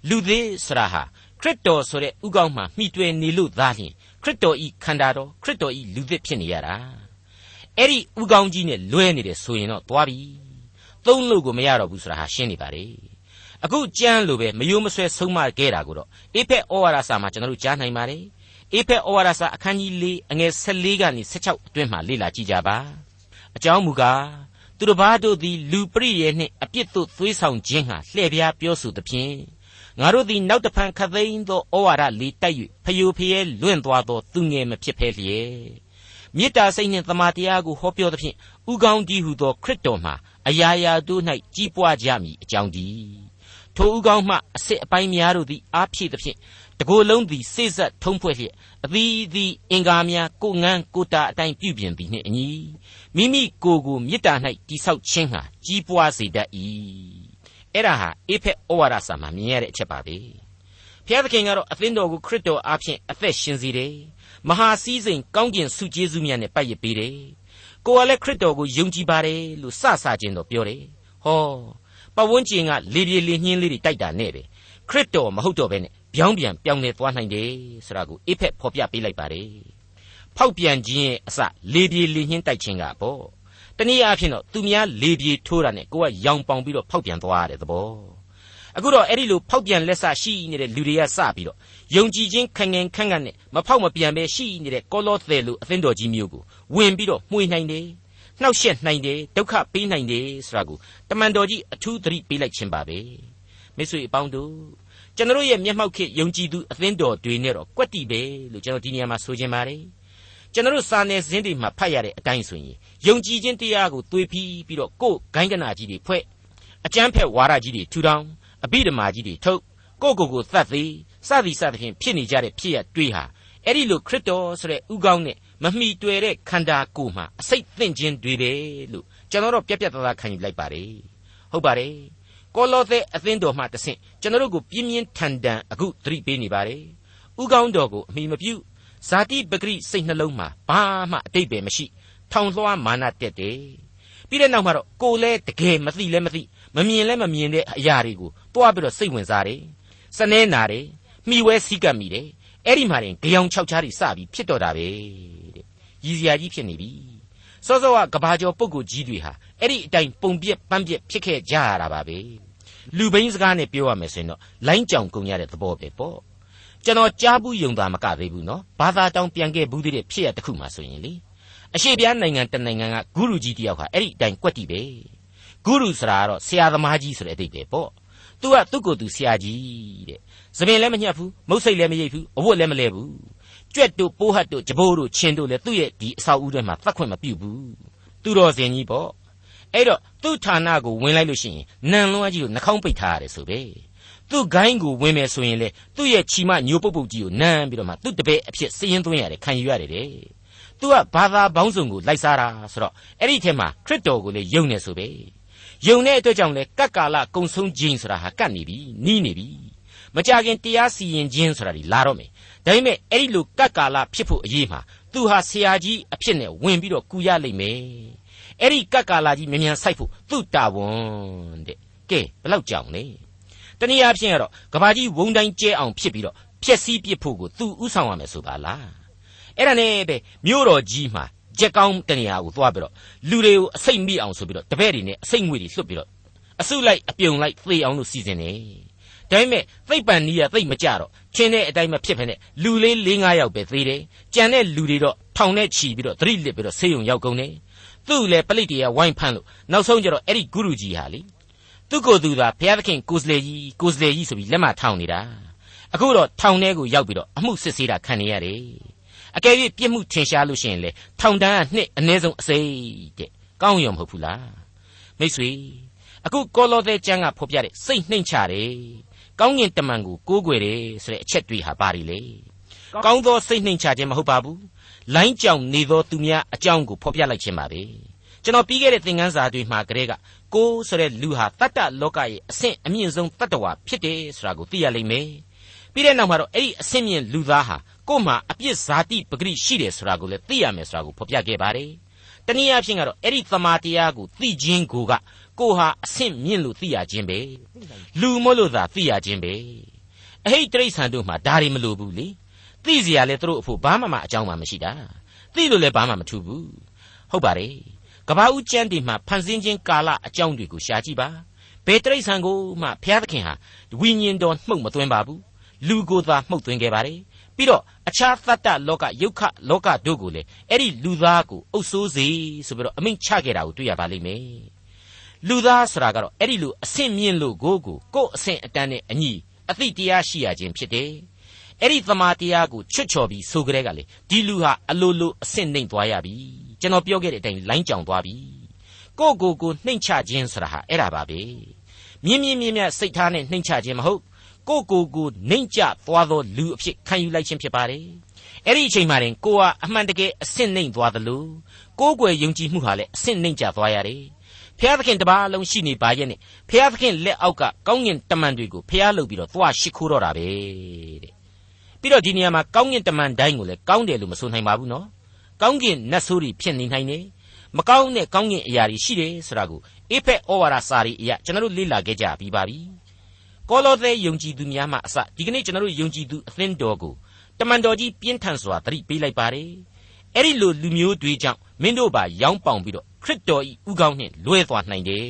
လူသေးဆိုတာဟာခရစ်တော်ဆိုတဲ့ဥကောင်းမှမှီတွယ်နေလို့သာလျှင်ခရစ်တော်ဤခန္ဓာတော်ခရစ်တော်ဤလူသစ်ဖြစ်နေရတာအဲ့ဒီဥကောင်းကြီးနဲ့လွဲနေတယ်ဆိုရင်တော့သွားပြီသုံးလို့ကိုမရတော့ဘူးဆိုတာဟာရှင်းနေပါလေအခုကြမ်းလို့ပဲမယိုးမဆွဲဆုံးမခဲ့တာကိုတော့အေဖက်ဩဝါဒစာမှာကျွန်တော်တို့ကြားနိုင်ပါတယ်အေဖက်ဩဝါဒစာအခန်းကြီး၄အငယ်14ကနေ16အတွင်းမှာလေ့လာကြည့်ကြပါအကြောင်းမူကားသူတစ်ပါးတို့သည်လူပရိယေနှင့်အပြစ်တို့သွေးဆောင်ခြင်းဟာလှည့်ပြားပြောဆိုသဖြင့် ငါတို့သည်နောက်တဖန်ခသိန်းသောဩဝါဒလေးတိုက်၍ဖယိုဖျဲလွင့်သွားသောသူငယ်မဖြစ်ဖဲလျက်မေတ္တာစိတ်နှင့်သမာတရားကိုဟောပြောသဖြင့်ဥကောင်းကြီးဟုသောခရစ်တော်မှာအရာရာတို့၌ကြီးပွားကြမည်အကြောင်းတည်းထိုဥကောင်းမှအစစ်အပိုင်းများတို့သည်အားဖြည့်သဖြင့်တကိုယ်လုံးသည်စိတ်ဆက်ထုံးဖွဲ့လျက်အသီးသီးအင်္ဂါများကိုငန်းကိုတာအတိုင်းပြုပြင်သည်နှင့်အညီမိမိကိုယ်ကိုမေတ္တာ၌တိဆောက်ခြင်းဟာကြီးပွားစေတတ်၏ အဲ့ဒါဟာအေဖက်ဩဝါဒစာမှာမြင်ရတဲ့အချက်ပါပဲဘုရားသခင်ကတော့အသင်းတော်ကိုခရစ်တော်အားဖြင့်အသက်ရှင်စေတယ်မဟာစည်းစိမ်ကောင်းကျင်ဆုကျေးဇူးများနဲ့ပတ်ရပေးတယ်ကိုယ်ကလည်းခရစ်တော်ကိုယုံကြည်ပါတယ်လို့စစချင်းတော့ပြောတယ်ဟောပဝန်းကျင်ကလေပြေလေညှင်းလေးတွေတိုက်တာနဲ့ပဲခရစ်တော်မဟုတ်တော့ဘဲနဲ့ပြောင်းပြန်ပြောင်းလဲသွားနိုင်တယ်ဆိုတာကိုအေဖက်ဖော်ပြပေးလိုက်ပါတယ်ဖောက်ပြန်ခြင်းရဲ့အစလေပြေလေညှင်းတိုက်ခြင်းကပေါ့ တနည်းအားဖြင့်တော့သူများလေပြေထိုးတာနဲ့ကိုကရောင်ပေါင်ပြီးတော့ဖောက်ပြန်သွားရတဲ့သဘောအခုတော့အဲ့ဒီလိုဖောက်ပြန်လက်ဆရှိနေတဲ့လူတွေကစပြီးတော့ယုံကြည်ခြင်းခံငင်ခန့်ခန့်နဲ့မဖောက်မပြန်ပဲရှိနေတဲ့ကောလောသဲလူအသင်းတော်ကြီးမျိုးကိုဝင်ပြီးတော့မှွေနိုင်တယ်နှောက်ယှက်နိုင်တယ်ဒုက္ခပေးနိုင်တယ်ဆိုတာကိုတမန်တော်ကြီးအထူးသတိပေးလိုက်ခြင်းပါပဲမိတ်ဆွေအပေါင်းတို့ကျွန်တော်ရဲ့မျက်မှောက်ခေယုံကြည်သူအသင်းတော်တွေနဲ့တော့ကွက်တီပဲလို့ကျွန်တော်ဒီနေရာမှာဆိုချင်ပါတယ် ကျွန်တော်စာနယ်ဇင်းတွေမှာဖတ်ရတဲ့အတိုင်းဆိုရင်ယုံကြည်ခြင်းတရားကိုသွေးဖီးပြီးတော့ကိုယ်ဂိုင်းကနာကြီးတွေဖွဲ့အကျမ်းဖက်ဝါဒကြီးတွေထူထောင်အဘိဓမ္မာကြီးတွေထုတ်ကိုယ့်ကိုယ်ကိုသတ်သေးစသည်စသဖြင့်ဖြစ်နေကြတဲ့ဖြစ်ရတွေးဟာအဲ့ဒီလိုခရစ်တော်ဆိုတဲ့ဥကောင်းနဲ့မမှီတွေ့တဲ့ခန္ဓာကိုယ်မှာအစိတ်သင့်ခြင်းတွေပဲလို့ကျွန်တော်တို့ပြက်ပြက်သားသားခံယူလိုက်ပါတယ်ဟုတ်ပါတယ်ကောလောသဲအသင်းတော်မှတဆင့်ကျွန်တော်တို့ကိုပြင်းပြင်းထန်ထန်အခုသတိပေးနေပါတယ်ဥကောင်းတော်ကိုအမိမပြု ဇာတိပဂရိစိတ်နှလုံးမှာဘာမှအတိတ်ပဲမရှိထောင်လွှားမာနတက်တယ်ပြီးတဲ့နောက်မှာတော့ကိုယ်လဲတကယ်မသိလဲမသိမမြင်လဲမမြင်တဲ့အရာတွေကိုတွားပြီးတော့စိတ်ဝင်စားတယ်စနေနာတယ်မိဝဲစီးကပ်မိတယ်အဲ့ဒီမှာတင်ကြောင်ခြောက်ချားတွေစပြီးဖြစ်တော့တာပဲတဲ့ရည်စရာကြီးဖြစ်နေပြီစောစောကကဘာကျော်ပုဂ္ဂိုလ်ကြီးတွေဟာအဲ့ဒီအတိုင်းပုံပြက်ပန်းပြက်ဖြစ်ခဲ့ကြရတာပါပဲလူဘိန်းစကားနဲ့ပြောရမယ်ဆိုရင်တော့လိုင်းကြောင်ကုန်ရတဲ့သဘောပဲပေါ့ ကျွန်တော်ကြားဘူးယုံတာမကသေးဘူးနော်ဘာသာတောင်ပြန်ခဲ့ဘူးတဲ့ဖြစ်ရတစ်ခုမှဆိုရင်လေအရှိပြားနိုင်ငံတနိုင်ငံကဂုရုကြီးတယောက်ဟာအဲ့ဒီအတိုင်းကွက်တီပဲဂုရုဆိုတာကတော့ဆရာသမားကြီးဆိုတဲ့အတိတ်ပဲပေါ့သူကသူ့ကိုယ်သူဆရာကြီးတဲ့သပင်လည်းမညှက်ဘူးမုတ်စိတ်လည်းမရိပ်ဘူးအဝတ်လည်းမလဲဘူးကြွက်တို့ပိုးဟတ်တို့ကြဘိုးတို့ချင်းတို့လည်းသူ့ရဲ့ဒီအဆောက်အဦထဲမှာသတ်ခွင့်မပြုဘူးသူတော်စင်ကြီးပေါ့အဲ့တော့သူ့ဌာနကိုဝင်လိုက်လို့ရှိရင်နန်လွန်းကြီးကိုနှာခေါင်းပိတ်ထားရတယ်ဆိုပဲ သူ့ဂိုင်းကိုဝင်မယ်ဆိုရင်လေသူ့ရဲ့ချီမညိုပုတ်ပုတ်ကြီးကိုနမ်းပြီးတော့မှသူ့တပည့်အဖြစ်စည်ရင်သွင်းရတယ်ခံယူရတယ်တဲ့သူကဘာသာပေါင်းစုံကိုလိုက်စားတာဆိုတော့အဲ့ဒီထဲမှာခရစ်တော်ကိုလေယုံနေဆိုပဲယုံတဲ့အတွက်ကြောင့်လေကတ်ကာလကုံဆုံးခြင်းဆိုတာဟာကတ်နေပြီနီးနေပြီမကြခင်တရားစီရင်ခြင်းဆိုတာဒီလာတော့မယ်ဒါပေမဲ့အဲ့ဒီလိုကတ်ကာလဖြစ်ဖို့အရေးမှာသူဟာဆရာကြီးအဖြစ်နဲ့ဝင်ပြီးတော့ကူရလိမ့်မယ်အဲ့ဒီကတ်ကာလကြီးမြန်မြန်ဆိုင်ဖို့သူ့တာဝန်တဲ့ကဲဘလောက်ကြောင်လဲ တနည်းအားဖြင့်ကတော့ကဘာကြီးဝုံတိုင်းကျဲအောင်ဖြစ်ပြီးတော့ဖြက်စီးပစ်ဖို့ကိုသူဥဆောင်ရမယ်ဆိုပါလားအဲ့ဒါနဲ့ပဲမြို့တော်ကြီးမှာကြက်ကောင်းတနေရာကိုသွားပြီးတော့လူတွေကိုအစိတ်မိအောင်ဆိုပြီးတော့တပည့်တွေနဲ့အစိတ်ငွေတွေလွှတ်ပြီးတော့အစုလိုက်အပြုံလိုက်သေအောင်လို့စီစဉ်နေဒါပေမဲ့သိပ်ပန်နီးရသိပ်မကြတော့ချင်းတဲ့အတိုင်းမဖြစ်ဖ ೇನೆ လူလေး၄၅ယောက်ပဲသေးတယ်ကြံတဲ့လူတွေတော့ထောင်နဲ့ချီပြီးတော့သတိလစ်ပြီးတော့ဆေးရုံရောက်ကုန်တယ်သူ့လည်းပလိတ်တွေကဝိုင်းဖမ်းလို့နောက်ဆုံးကျတော့အဲ့ဒီဂုရုကြီးဟာလေ သူ့ကိုယ်သူသာဘုရားသခင်ကိုစလေကြီးကိုစလေကြီးဆိုပြီးလက်မထောင်နေတာအခုတော့ထောင်ထဲကိုရောက်ပြီးတော့အမှုစစ်ဆေးတာခံနေရတယ်အကယ်၍ပြစ်မှုထင်ရှားလို့ရှိရင်လေထောင်တန်းကနှစ်အနည်းဆုံးအစိတ်တဲ့ကောင်းရောမဟုတ်ဘူးလားမိတ်ဆွေအခုကောလောသဲကျမ်းကဖော်ပြတဲ့စိတ်နှိမ်ချတယ်ကောင်းငင်တမန်ကိုကိုးကွယ်တယ်ဆိုတဲ့အချက်တွေဟာပါရီလေကောင်းသောစိတ်နှိမ်ချခြင်းမဟုတ်ပါဘူးလိုင်းကြောင်နေသောသူများအကြောင်းကိုဖော်ပြလိုက်ခြင်းပါပဲ ကျွန်တော်ပြီးခဲ့တဲ့သင်ခန်းစာတွေမှာကတည်းကကိုယ်ဆိုတဲ့လူဟာတတ္တလောကရဲ့အဆင့်အမြင့်ဆုံးတတ္တဝါဖြစ်တယ်ဆိုတာကိုသိရလိမ့်မယ်ပြီးတဲ့နောက်မှာတော့အဲ့ဒီအဆင့်မြင့်လူသားဟာကိုယ်မှာအပြစ်ဇာတိပဂရိရှိတယ်ဆိုတာကိုလည်းသိရမယ်ဆိုတာကိုဖော်ပြခဲ့ပါတယ်တနည်းအားဖြင့်ကတော့အဲ့ဒီသမာတရားကိုသိခြင်းကိုကကိုဟာအဆင့်မြင့်လို့သိရခြင်းပဲလူမို့လို့သာသိရခြင်းပဲအဟိတ်တိရစ္ဆာန်တို့မှာဒါတွေမလိုဘူးလေသိစရာလဲသူတို့အဖို့ဘာမှမအကြောင်းမှမရှိတာသိလို့လဲဘာမှမထူးဘူးဟုတ်ပါတယ် ကဘာဦးကျမ်းတွေမှာဖန်ဆင်းခြင်းကာလအကြောင်းတွေကိုရှားကြည့်ပါဘယ်တိရစ္ဆာန်ကိုမှဘုရားသခင်ဟာဝိညာဉ်တော်မှုတ်မသွင်းပါဘူးလူကိုယ်သာမှုတ်သွင်းခဲ့ပါတယ်ပြီးတော့အခြားသတ္တလောကယုတ်ခလောကတို့ကိုလည်းအဲ့ဒီလူသားကိုအုပ်ဆိုးစေဆိုပြီးတော့အမိန့်ချခဲ့တာကိုတွေ့ရပါလိမ့်မယ်လူသားဆိုတာကတော့အဲ့ဒီလိုအဆင့်မြင့်လို့ကိုကိုကို့အဆင့်အတန်းနဲ့အညီအသိတရားရှိရခြင်းဖြစ်တယ်အဲ့ဒီသမာတရားကိုချွတ်ချော်ပြီးဆိုကြတဲ့ကလေဒီလူဟာအလိုလိုအဆင့်နှိမ်သွားရပြီ ကျွန်တော်ပြောခဲ့တဲ့အတိုင်းလိုင်းကြောင်သွားပြီကိုကိုကိုနှိမ်ချခြင်းဆိုတာဟာအဲ့ဒါပါပဲမြင်းမြင်းမြင်းမြတ်စိတ်ထားနဲ့နှိမ်ချခြင်းမဟုတ်ကိုကိုကိုနှိမ်ကျသွားသောလူအဖြစ်ခံယူလိုက်ခြင်းဖြစ်ပါတယ်အဲ့ဒီအချိန်မှရင်ကိုကအမှန်တကယ်အဆင့်နှိမ်သွားသလိုကိုးကွယ်ယုံကြည်မှုဟာလည်းအဆင့်နှိမ်ကျသွားရတယ်ဖျားသခင်တပါးလုံးရှိနေပါရဲ့နဲ့ဖျားသခင်လက်အောက်ကကောင်းကင်တမန်တွေကိုဖျားလုပ်ပြီးတော့သွားရှိခိုးတော့တာပဲတဲ့ပြီးတော့ဒီနေရာမှာကောင်းကင်တမန်တိုင်းကိုလည်းကောင်းတယ်လို့မဆိုနိုင်ပါဘူးနော် ကောင်းကင်နတ်ဆိုးတွေဖြစ်နေနိုင်တယ်မကောင်းတဲ့ကောင်းကင်အရာတွေရှိတယ်ဆိုတာကိုအေဖက်ဩဝါဒစာရီအရာကျွန်တော်တို့လေ့လာခဲ့ကြပြီးပါပြီကောလောသဲယုံကြည်သူများမှအစဒီကနေ့ကျွန်တော်တို့ယုံကြည်သူအသင်းတော်ကိုတမန်တော်ကြီးပြင်းထန်စွာသတိပေးလိုက်ပါတယ်အဲ့ဒီလိုလူမျိုးတွေကြောင့်မင်းတို့ပါရောင်းပေါင်ပြီးတော့ခရစ်တော်ဤဥကောင်းနှင့်လွဲသွားနိုင်တယ်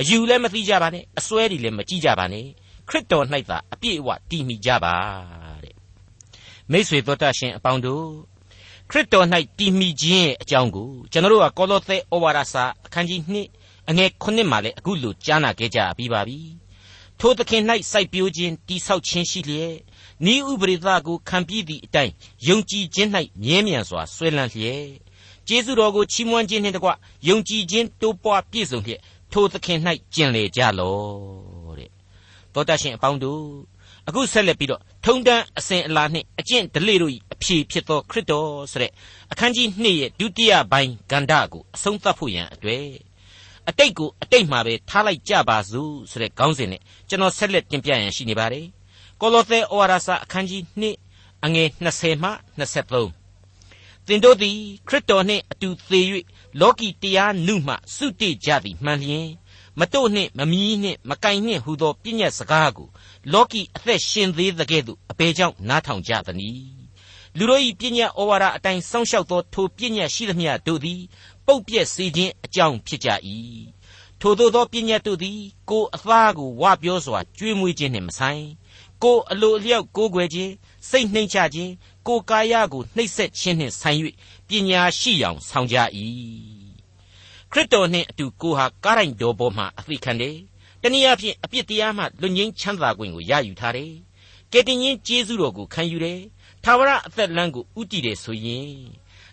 အယူလည်းမသိကြပါနဲ့အစွဲတွေလည်းမကြည့်ကြပါနဲ့ခရစ်တော်၌သာအပြည့်အဝတည်မိကြပါတဲ့မိษွေတော်တတ်ရှင်အပေါင်းတို့ ခရစ်တော်၌တည်မိခြင်းရဲ့အကြောင်းကိုကျွန်တော်တို့ကကောလောသဲဩဝါဒစာအခန်းကြီး2အငယ်9မှာလည်းအခုလိုကြားနာခဲ့ကြပြီးပါပြီထိုသခင်၌စိုက်ပျိုးခြင်းတိဆောက်ခြင်းရှိလျက်ဤဥပရိသကိုခံပြီးသည့်အတိုင်းယုံကြည်ခြင်း၌မြဲမြံစွာဆွဲလန်းလျက်ကျေးဇူးတော်ကိုချီးမွမ်းခြင်းနှင့်တကွယုံကြည်ခြင်းတိုးပွားပြည့်စုံလျက်ထိုသခင်၌ကျင်လေကြလော့တဲ့သောတရှင်အပေါင်းတို့ အခုဆက်လက်ပြီးတော့ထုံတန်းအစဉ်အလာနှင့်အကျင့်ဒလေတို့၏အဖြေဖြစ်သောခရစ်တော်ဆိုတဲ့အခန်းကြီး2ရဲ့ဒုတိယပိုင်းဂန္ဓကိုအဆုံးသတ်ဖို့ရန်အတွက်အတိတ်ကိုအတိတ်မှာပဲထားလိုက်ကြပါစို့ဆိုတဲ့ခေါင်းစဉ်နဲ့ကျွန်တော်ဆက်လက်တင်ပြရန်ရှိနေပါတယ်ကောလောသဲဩဝါဒစာအခန်းကြီး2အငယ်20မှ23သင်တို့သည်ခရစ်တော်နှင့်အတူသေ၍လောကီတရားနုမှစုတည်ကြသည်မှန်လျင်မတို့နှင့်မမီးနှင့်မကင်နှင့်ဟူသောပြည့်ညက်စကားကို လောကီအသက်ရှင်သေးသကဲ့သို့အပေကြောင့်နားထောင်ကြသနည်းလူတို့၏ပြည့်ညက်ဩဝါဒအတိုင်းစောင့်ရှောက်သောထိုပြည့်ညက်ရှိသမျှတို့သည်ပုတ်ပြက်စေခြင်းအကြောင်းဖြစ်ကြ၏ထိုသို့သောပြည့်ညက်တို့သည်ကိုယ်အသားကိုဝပြောစွာကျွေးမွေးခြင်းနှင့်မဆိုင်ကိုယ်အလိုအလျောက်ကိုးကွယ်ခြင်းစိတ်နှိမ့်ချခြင်းကိုယ်ကာယကိုနှိပ်စက်ခြင်းနှင့်ဆိုင်၍ပညာရှိယောင်ဆောင်ကြ၏ခရစ်တော်နှင့်အတူကိုဟာကားရိုင်တော်ပေါ်မှာအသိခံတယ်။ တနည်းအားဖြင့်အပြစ်တရားမှလွတ်ငင်းချမ်းသာခွင့်ကိုရယူထားတယ်။ကယ်တင်ရှင်ကျေးဇူးတော်ကိုခံယူတယ်။ထာဝရအသက်လမ်းကိုဥတည်တယ်ဆိုရင်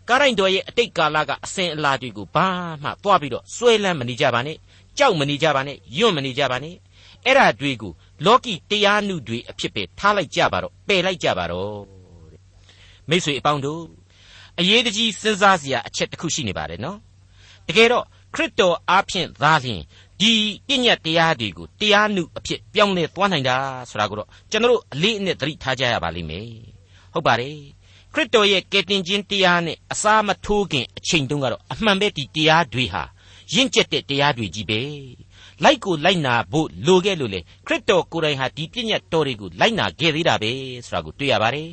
ကားရိုင်တော်ရဲ့အတိတ်ကာလကအစဉ်အလာတွေကိုဘာမှသွားပြီးတော့စွဲလန်းမနေကြပါနဲ့။ကြောက်မနေကြပါနဲ့။ယွန့်မနေကြပါနဲ့။အဲ့ဓာတွေကိုလောကီတရားနုတွေအဖြစ်ပဲထားလိုက်ကြပါတော့ပယ်လိုက်ကြပါတော့မိတ်ဆွေအပေါင်းတို့အရေးတကြီးစဉ်းစားစရာအချက်တစ်ခုရှိနေပါတယ်နော်တကယ်တော့ခရစ်တော်အားဖြင့်သာလျှင် ဒီပြည့်ညတ်တရားတွေကိုတရားနုအဖြစ်ပြောင်းလဲသွားနိုင်တာဆိုတာကိုတော့ကျွန်တော်အလေးအနက်သတိထားကြရပါလိမ့်မယ်ဟုတ်ပါတယ်ခရစ်တော်ရဲ့ကယ်တင်ခြင်းတရားနဲ့အစာမထိုးခင်အချိန်တုန်းကတော့အမှန်ပဲဒီတရားတွေဟာရင့်ကျက်တဲ့တရားတွေကြီးပဲလိုက်ကိုလိုက်နာဖို့လိုခဲ့လို့လေခရစ်တော်ကိုယ်တိုင်ဟာဒီပြည့်ညတ်တော်တွေကိုလိုက်နာခဲ့သေးတာပဲဆိုတာကိုတွေ့ရပါတယ်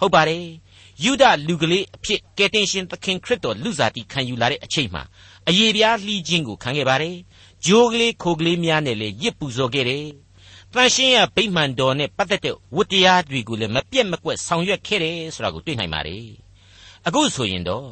ဟုတ်ပါတယ်ယုဒလူကလေးအဖြစ်ကယ်တင်ရှင်သခင်ခရစ်တော်လူစားတီခံယူလာတဲ့အချိန်မှာအယေပြားလှီးခြင်းကိုခံခဲ့ပါတယ်။ ဂျိုးကလေးခိုကလေးများနဲ့လည်းရစ်ပူဇော်ခဲ့တယ်။တန်ရှင်းရဗိမှန်တော်နဲ့ပတ်သက်တဲ့ဝတ္တရားတွေကိုလည်းမပြတ်မကွက်ဆောင်ရွက်ခဲ့တယ်ဆိုတာကိုတွေ့နိုင်ပါတယ်။အခုဆိုရင်တော့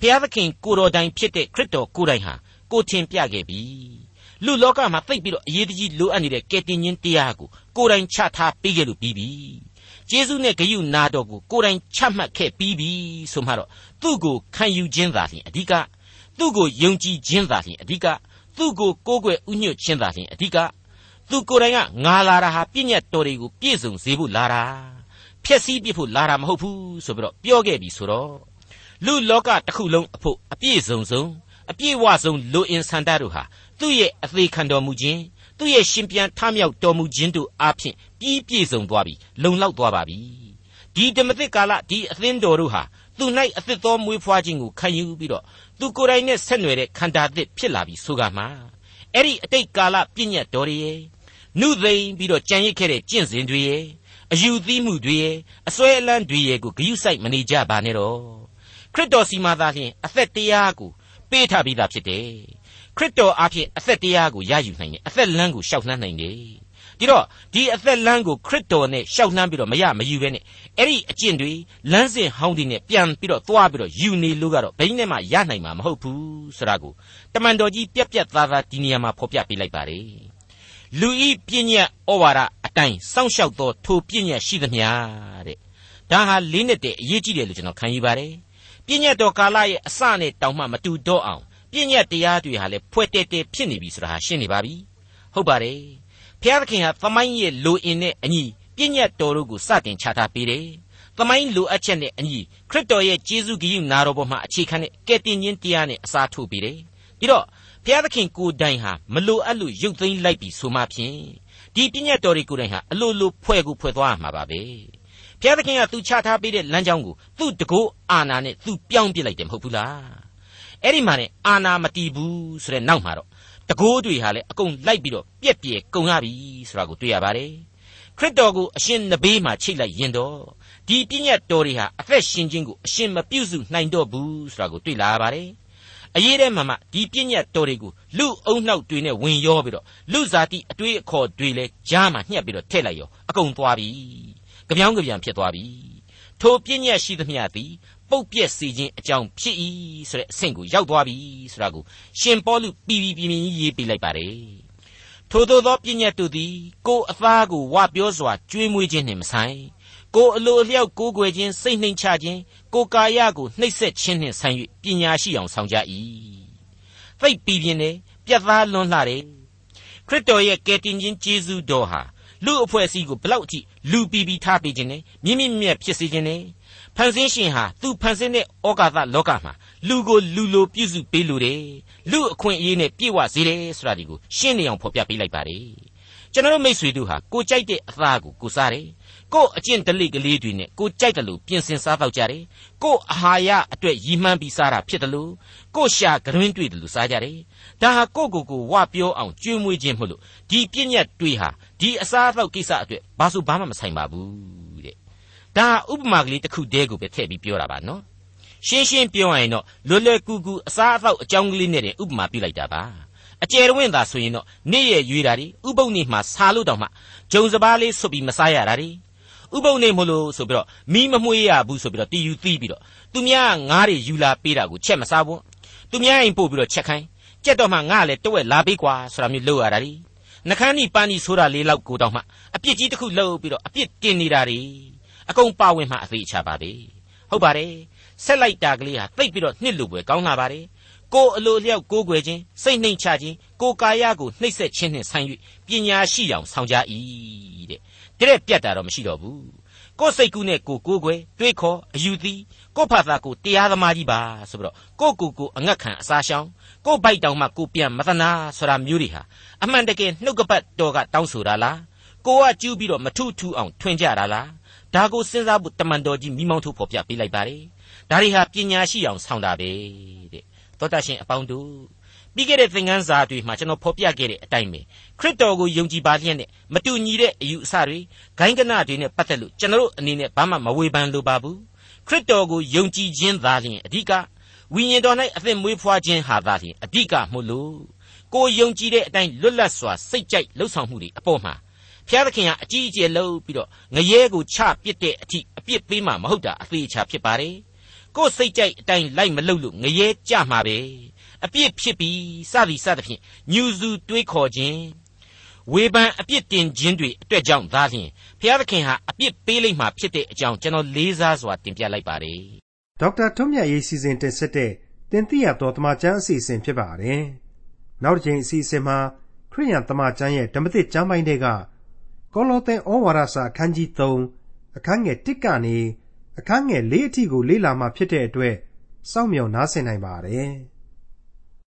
ဘုရားသခင်ကိုတော်တိုင်ဖြစ်တဲ့ခရစ်တော်ကိုယ်တိုင်ဟာကိုထင်ပြခဲ့ပြီ။လူလောကမှာသိပ်ပြီးတော့အရေးကြီးလိုအပ်နေတဲ့ကယ်တင်ရှင်တရားကိုကိုယ်တိုင်ချထားပေးခဲ့လို့ပြီးပြီ။ကျေးဇူးနဲ့ဂရုနာတော်ကိုကိုယ်တိုင်ချမှတ်ခဲ့ပြီးပြီဆိုမှတော့သူ့ကိုခံယူခြင်းသာလျှင်အဓိကသူ့ကိုယုံကြည်ခြင်းသာလျှင်အဓိက သူ့ကိုကိုးကွယ်ဥညွတ်ခြင်းသာလျှင်အဓိကသူကိုယ်တိုင်ကငါလာတာဟာပြည့်ညတ်တော်တွေကိုပြည့်စုံစေဖို့လာတာဖြည့်ဆည်းပြဖို့လာတာမဟုတ်ဘူးဆိုပြီးတော့ပြောခဲ့ပြီဆိုတော့လူလောကတစ်ခုလုံးအဖို့အပြည့်စုံဆုံးအပြည့်ဝဆုံးလူအင်ဆန္ဒတို့ဟာသူ့ရဲ့အသေးခံတော်မူခြင်းသူ့ရဲ့ရှင်ပြန်ထမြောက်တော်မူခြင်းတို့အားဖြင့်ပြီးပြည့်စုံသွားပြီလုံလောက်သွားပါပြီဒီဓမ္မသစ်ကာလဒီအသင်းတော်တို့ဟာသူ၌အသစ်သောမွေးဖွားခြင်းကိုခံယူပြီးတော့ သူကိုယ်တိုင်နဲ့ဆက်နွယ်တဲ့ခန္ဓာသစ်ဖြစ်လာပြီဆိုကမှအဲ့ဒီအတိတ်ကာလပြည့်ညတ်တော်တွေရဲ့နုသိမ့်ပြီးတော့ကြံရစ်ခဲ့တဲ့ကျင့်စဉ်တွေရဲ့အယူသီးမှုတွေရဲ့အစွဲအလန်းတွေရဲ့ကိုဂရုစိုက်မနေကြပါနဲ့တော့ခရစ်တော်စီမှာသာလျှင်အသက်တရားကိုပေးထားပြီးသားဖြစ်တယ်ခရစ်တော်အားဖြင့်အသက်တရားကိုရယူနိုင်တယ်အသက်လမ်းကိုရှောက်လှမ်းနိုင်တယ် ဒီတော့ဒီအသက်လမ်းကိုခရစ်တော်နဲ့ရှောက်လှမ်းပြီးတော့မရမယူပဲနဲ့အဲ့ဒီအကျင့်တွေလမ်းစဉ်ဟောင်းတွေနဲ့ပြန်ပြီးတော့သွားပြီးတော့ယူနေလို့ကတော့ဘိန်းနဲ့မှရနိုင်မှာမဟုတ်ဘူးဆိုတာကိုတမန်တော်ကြီးပြက်ပြက်သားသားဒီနေရာမှာဖော်ပြပေးလိုက်ပါတယ်လူဤပြည့်ညက်ဩဝါဒအတိုင်းစောင့်ရှောက်သောထိုပြည့်ညက်ရှိသမျှတဲ့ဒါဟာလေးနဲ့တည်းအရေးကြီးတယ်လို့ကျွန်တော်ခံယူပါတယ်ပြည့်ညက်တော်ကာလရဲ့အစနဲ့တောင်မှမတူတော့အောင်ပြည့်ညက်တရားတွေဟာလည်းဖွဲ့တဲတဲဖြစ်နေပြီဆိုတာဟာရှင်းနေပါပြီဟုတ်ပါတယ် ဖျားသခင်ဟာသမိုင်းရဲ့လိုအင်နဲ့အညီပြည့်ညတ်တော်တို့ကိုစတင်ချထားပေးတယ်။သမိုင်းလိုအပ်ချက်နဲ့အညီခရစ်တော်ရဲ့ကျေးဇူးဂရုနာတော်ပေါ်မှာအခြေခံတဲ့ကယ်တင်ခြင်းတရားနဲ့အစားထိုးပေးတယ်။ဒီတော့ဘုရားသခင်ကိုယ်တိုင်ဟာမလိုအပ်လို့ရုပ်သိမ်းလိုက်ပြီဆိုမှဖြင့်ဒီပြည့်ညတ်တော်တွေကိုယ်တိုင်ဟာအလိုလိုဖွဲ့ကိုဖွဲ့သွားမှာပါပဲ။ဘုရားသခင်ကသူချထားပေးတဲ့လမ်းကြောင်းကိုသူ့တကောအာနာနဲ့သူပြောင်းပြစ်လိုက်တယ်မဟုတ်ဘူးလား။အဲ့ဒီမှာねအာနာမတီးဘူးဆိုတဲ့နောက်မှာတော့ တကိုးတွေဟာလည်းအကုန်လိုက်ပြီးတော့ပြက်ပြဲကုန်ရပြီဆိုတာကိုတွေ့ရပါတယ်ခရစ်တော်ကိုအရှင်နဘေးမှာချိတ်လိုက်ရင်တော့ဒီပြည့်ညတ်တော်တွေဟာအသက်ရှင်ခြင်းကိုအရှင်မပြုစုနိုင်တော့ဘူးဆိုတာကိုတွေ့လာရပါတယ်အရေးတဲ့မှာမှဒီပြည့်ညတ်တော်တွေကိုလူအုံနှောက်တွေနဲ့ဝင်ရောပြီးတော့လူဇာတိအတွေးအခေါ်တွေလဲကြားမှာညှက်ပြီးတော့ထည့်လိုက်ရောအကုန်သွားပြီကြပြောင်းကြပြန်ဖြစ်သွားပြီထိုပြည့်ညတ်ရှိသမျှသည် ပုတ်ပြက်စေခြင်းအကြောင်းဖြစ်၏ဆိုတဲ့အဆင့်ကိုရောက်သွားပြီဆိုတာကိုရှင်ပေါလုပြီးပြီးပြင်းပြင်းရေးပေးလိုက်ပါတယ်ထို့သောသောပညာတို့သည်ကိုယ်အသားကိုဝပြောစွာကျွေးမွေးခြင်းနှင့်မဆိုင်ကိုယ်အလိုအလျောက်ကိုးကွယ်ခြင်းစိတ်နှိမ်ချခြင်းကိုယ်ကာယကိုနှိပ်စက်ခြင်းနှင့်ဆိုင်၍ပညာရှိအောင်ဆောင်ကြ၏သိပ်ပြီးပြင်းတယ်ပြတ်သားလွန်းလှတယ်ခရစ်တော်ရဲ့ကယ်တင်ခြင်းကျေးဇူးတော်ဟာ လူအဖွဲ့အစည်းကိုဘလောက်အထိလူပီပီထားပေးခြင်းနဲ့မြင့်မြင့်မြတ်ဖြစ်စေခြင်းနဲ့ဖန်ဆင်းရှင်ဟာသူဖန်ဆင်းတဲ့ဩကာသလောကမှာလူကိုလူလိုပြုစုပေးလိုတယ်လူအခွင့်အရေးနဲ့ပြည့်ဝစေတယ်ဆိုတာဒီကိုရှင်းနေအောင်ဖော်ပြပေးလိုက်ပါတယ်ကျွန်တော်မိတ်ဆွေတို့ဟာကိုကြိုက်တဲ့အသားကိုကိုစားတယ်ကို့အကျင့်ဒလိကလေးတွေနဲ့ကိုကြိုက်တယ်လို့ပြင်ဆင်စားတော့ကြတယ်ကို့အာဟာရအတွက်ရည်မှန်းပြီးစားတာဖြစ်တယ်လို့ကိုရှာကရွင်းတွေ့တယ်လို့စားကြတယ် ဒါဟာကိုကိုကိုဝပြောအောင်ကျွေးမွေးခြင်းမဟုတ်လို့ဒီပြည့်ညတ်တွေဟာဒီအစားအသောက်ကိစ္စအတွက်ဘာလို့ဘာမှမဆိုင်ပါဘူးတဲ့ဒါဥပမာကလေးတစ်ခုတည်းကိုပဲထည့်ပြီးပြောတာပါနော်ရှင်းရှင်းပြောရရင်တော့လွယ်လွယ်ကူကူအစားအသောက်အကြောင်းကလေးနဲ့တင်ဥပမာပြုလိုက်တာပါအကျယ်ဝင့်သာဆိုရင်တော့နေ့ရဲ့ရွေးတာတွေဥပုပ်နေ့မှာစားလို့တောင်မှဂျုံစပားလေးဆွတ်ပြီးမစားရတာတွေဥပုပ်နေမလို့ဆိုပြီးတော့မီးမမွှေးရဘူးဆိုပြီးတော့တီယူသီးပြီးတော့သူများငားတွေယူလာပေးတာကိုချက်မစားဘူးသူများအိမ်ပို့ပြီးတော့ချက်ခိုင်း ကြက်တော့မှငါလည်းတဝက်လာပေးကွာဆိုတာမျိုးလုပ်ရတာ ड़ी နှခမ်းနီပန်းနီဆိုတာလေးလောက်ကိုတော့မှအပြစ်ကြီးတစ်ခုလုပ်ပြီးတော့အပြစ်တင်နေတာ ड़ी အကုန်ပါဝင်မှအသေးချပါပဲဟုတ်ပါတယ်ဆက်လိုက်တာကလေးဟာတိတ်ပြီးတော့နှစ်လူပွဲကောင်းလာပါတယ်ကိုအလိုလျောက်ကိုးကွယ်ခြင်းစိတ်နှိမ်ချခြင်းကိုကာယကိုနှိပ်စက်ခြင်းနှင့်ဆိုင်၍ပညာရှိအောင်ဆောင်ကြ၏တဲ့တဲ့ပြတ်တာတော့မရှိတော့ဘူးကိုယ်စိတ်ကူးနဲ့ကိုကိုးကွယ်တွေးခေါ်အယူသီးကိုဖာသာကိုတရားသမားကြီးပါဆိုပြီးတော့ကိုကိုကိုအငတ်ခံအစားရှောင် ကိုဘိုက်တောင်မှကိုပြန်မသနာဆိုတာမျိုးတွေဟာအမှန်တကယ်နှုတ်ကပတ်တော်ကတောင်းဆိုတာလားကိုကကျူးပြီးတော့မထုထူအောင်ထွင်ကြတာလားဒါကိုစဉ်းစားဖို့တမန်တော်ကြီးမိမောင်းထုတ်ဖော်ပြပေးလိုက်ပါတယ်ဒါတွေဟာပညာရှိအောင်ဆောင်တာပဲတဲ့သောတာရှင်အပေါင်းတို့ပြီးခဲ့တဲ့သင်ခန်းစာတွေမှာကျွန်တော်ဖော်ပြခဲ့တဲ့အတိုင်းပဲခရစ်တော်ကိုယုံကြည်ပါလျက်နဲ့မတူညီတဲ့အယူအဆတွေဂိုင်းကနတွေနဲ့ပတ်သက်လို့ကျွန်တော်အနေနဲ့ဘာမှမဝေဖန်လိုပါဘူးခရစ်တော်ကိုယုံကြည်ခြင်းသာလျှင်အဓိက ဝိညာဉ်တော်၌အသက်မွေးဖွားခြင်းဟာသာလျှင်အဓိကမို့လို့ကိုယုံကြည်တဲ့အတိုင်းလွတ်လပ်စွာစိတ်ကြိုက်လှုပ်ဆောင်မှုတွေအပေါ်မှာဖျားသခင်ကအကြီးအကျယ်လှုပ်ပြီးတော့ငရဲကိုချပစ်တဲ့အထိအပြစ်ပေးမှမဟုတ်တာအသေးချာဖြစ်ပါတယ်ကိုယ်စိတ်ကြိုက်အတိုင်းလိုက်မလုပ်လို့ငရဲကြမှာပဲအပြစ်ဖြစ်ပြီးစသည်စသဖြင့်ညူစုတွေးခေါ်ခြင်းဝေဖန်အပြစ်တင်ခြင်းတွေအတွက်ကြောင့်သာလျှင်ဘုရားသခင်ဟာအပြစ်ပေးလိမ့်မှာဖြစ်တဲ့အကြောင်းကျွန်တော်လေးစားစွာတင်ပြလိုက်ပါတယ် ဒေါက်တာထွန်းမြတ်ရေးစီစဉ်တင်ဆက်တဲ့တင်ပြတော်တမချန်းအစီအစဉ်ဖြစ်ပါတယ်နောက်တစ်ချိန်အစီအစဉ်မှာခရိယန်တမချန်းရဲ့ဓမ္မသစ်ကျမ်းပိုင်းတွေကကောလောသဲဩဝါဒစာအခန်းကြီး3အခန်းငယ်1ကနေအခန်းငယ်4အထိကိုလေ့လာမှဖြစ်တဲ့အတွက်စောင့်မျှော်နားဆင်နိုင်ပါတယ်။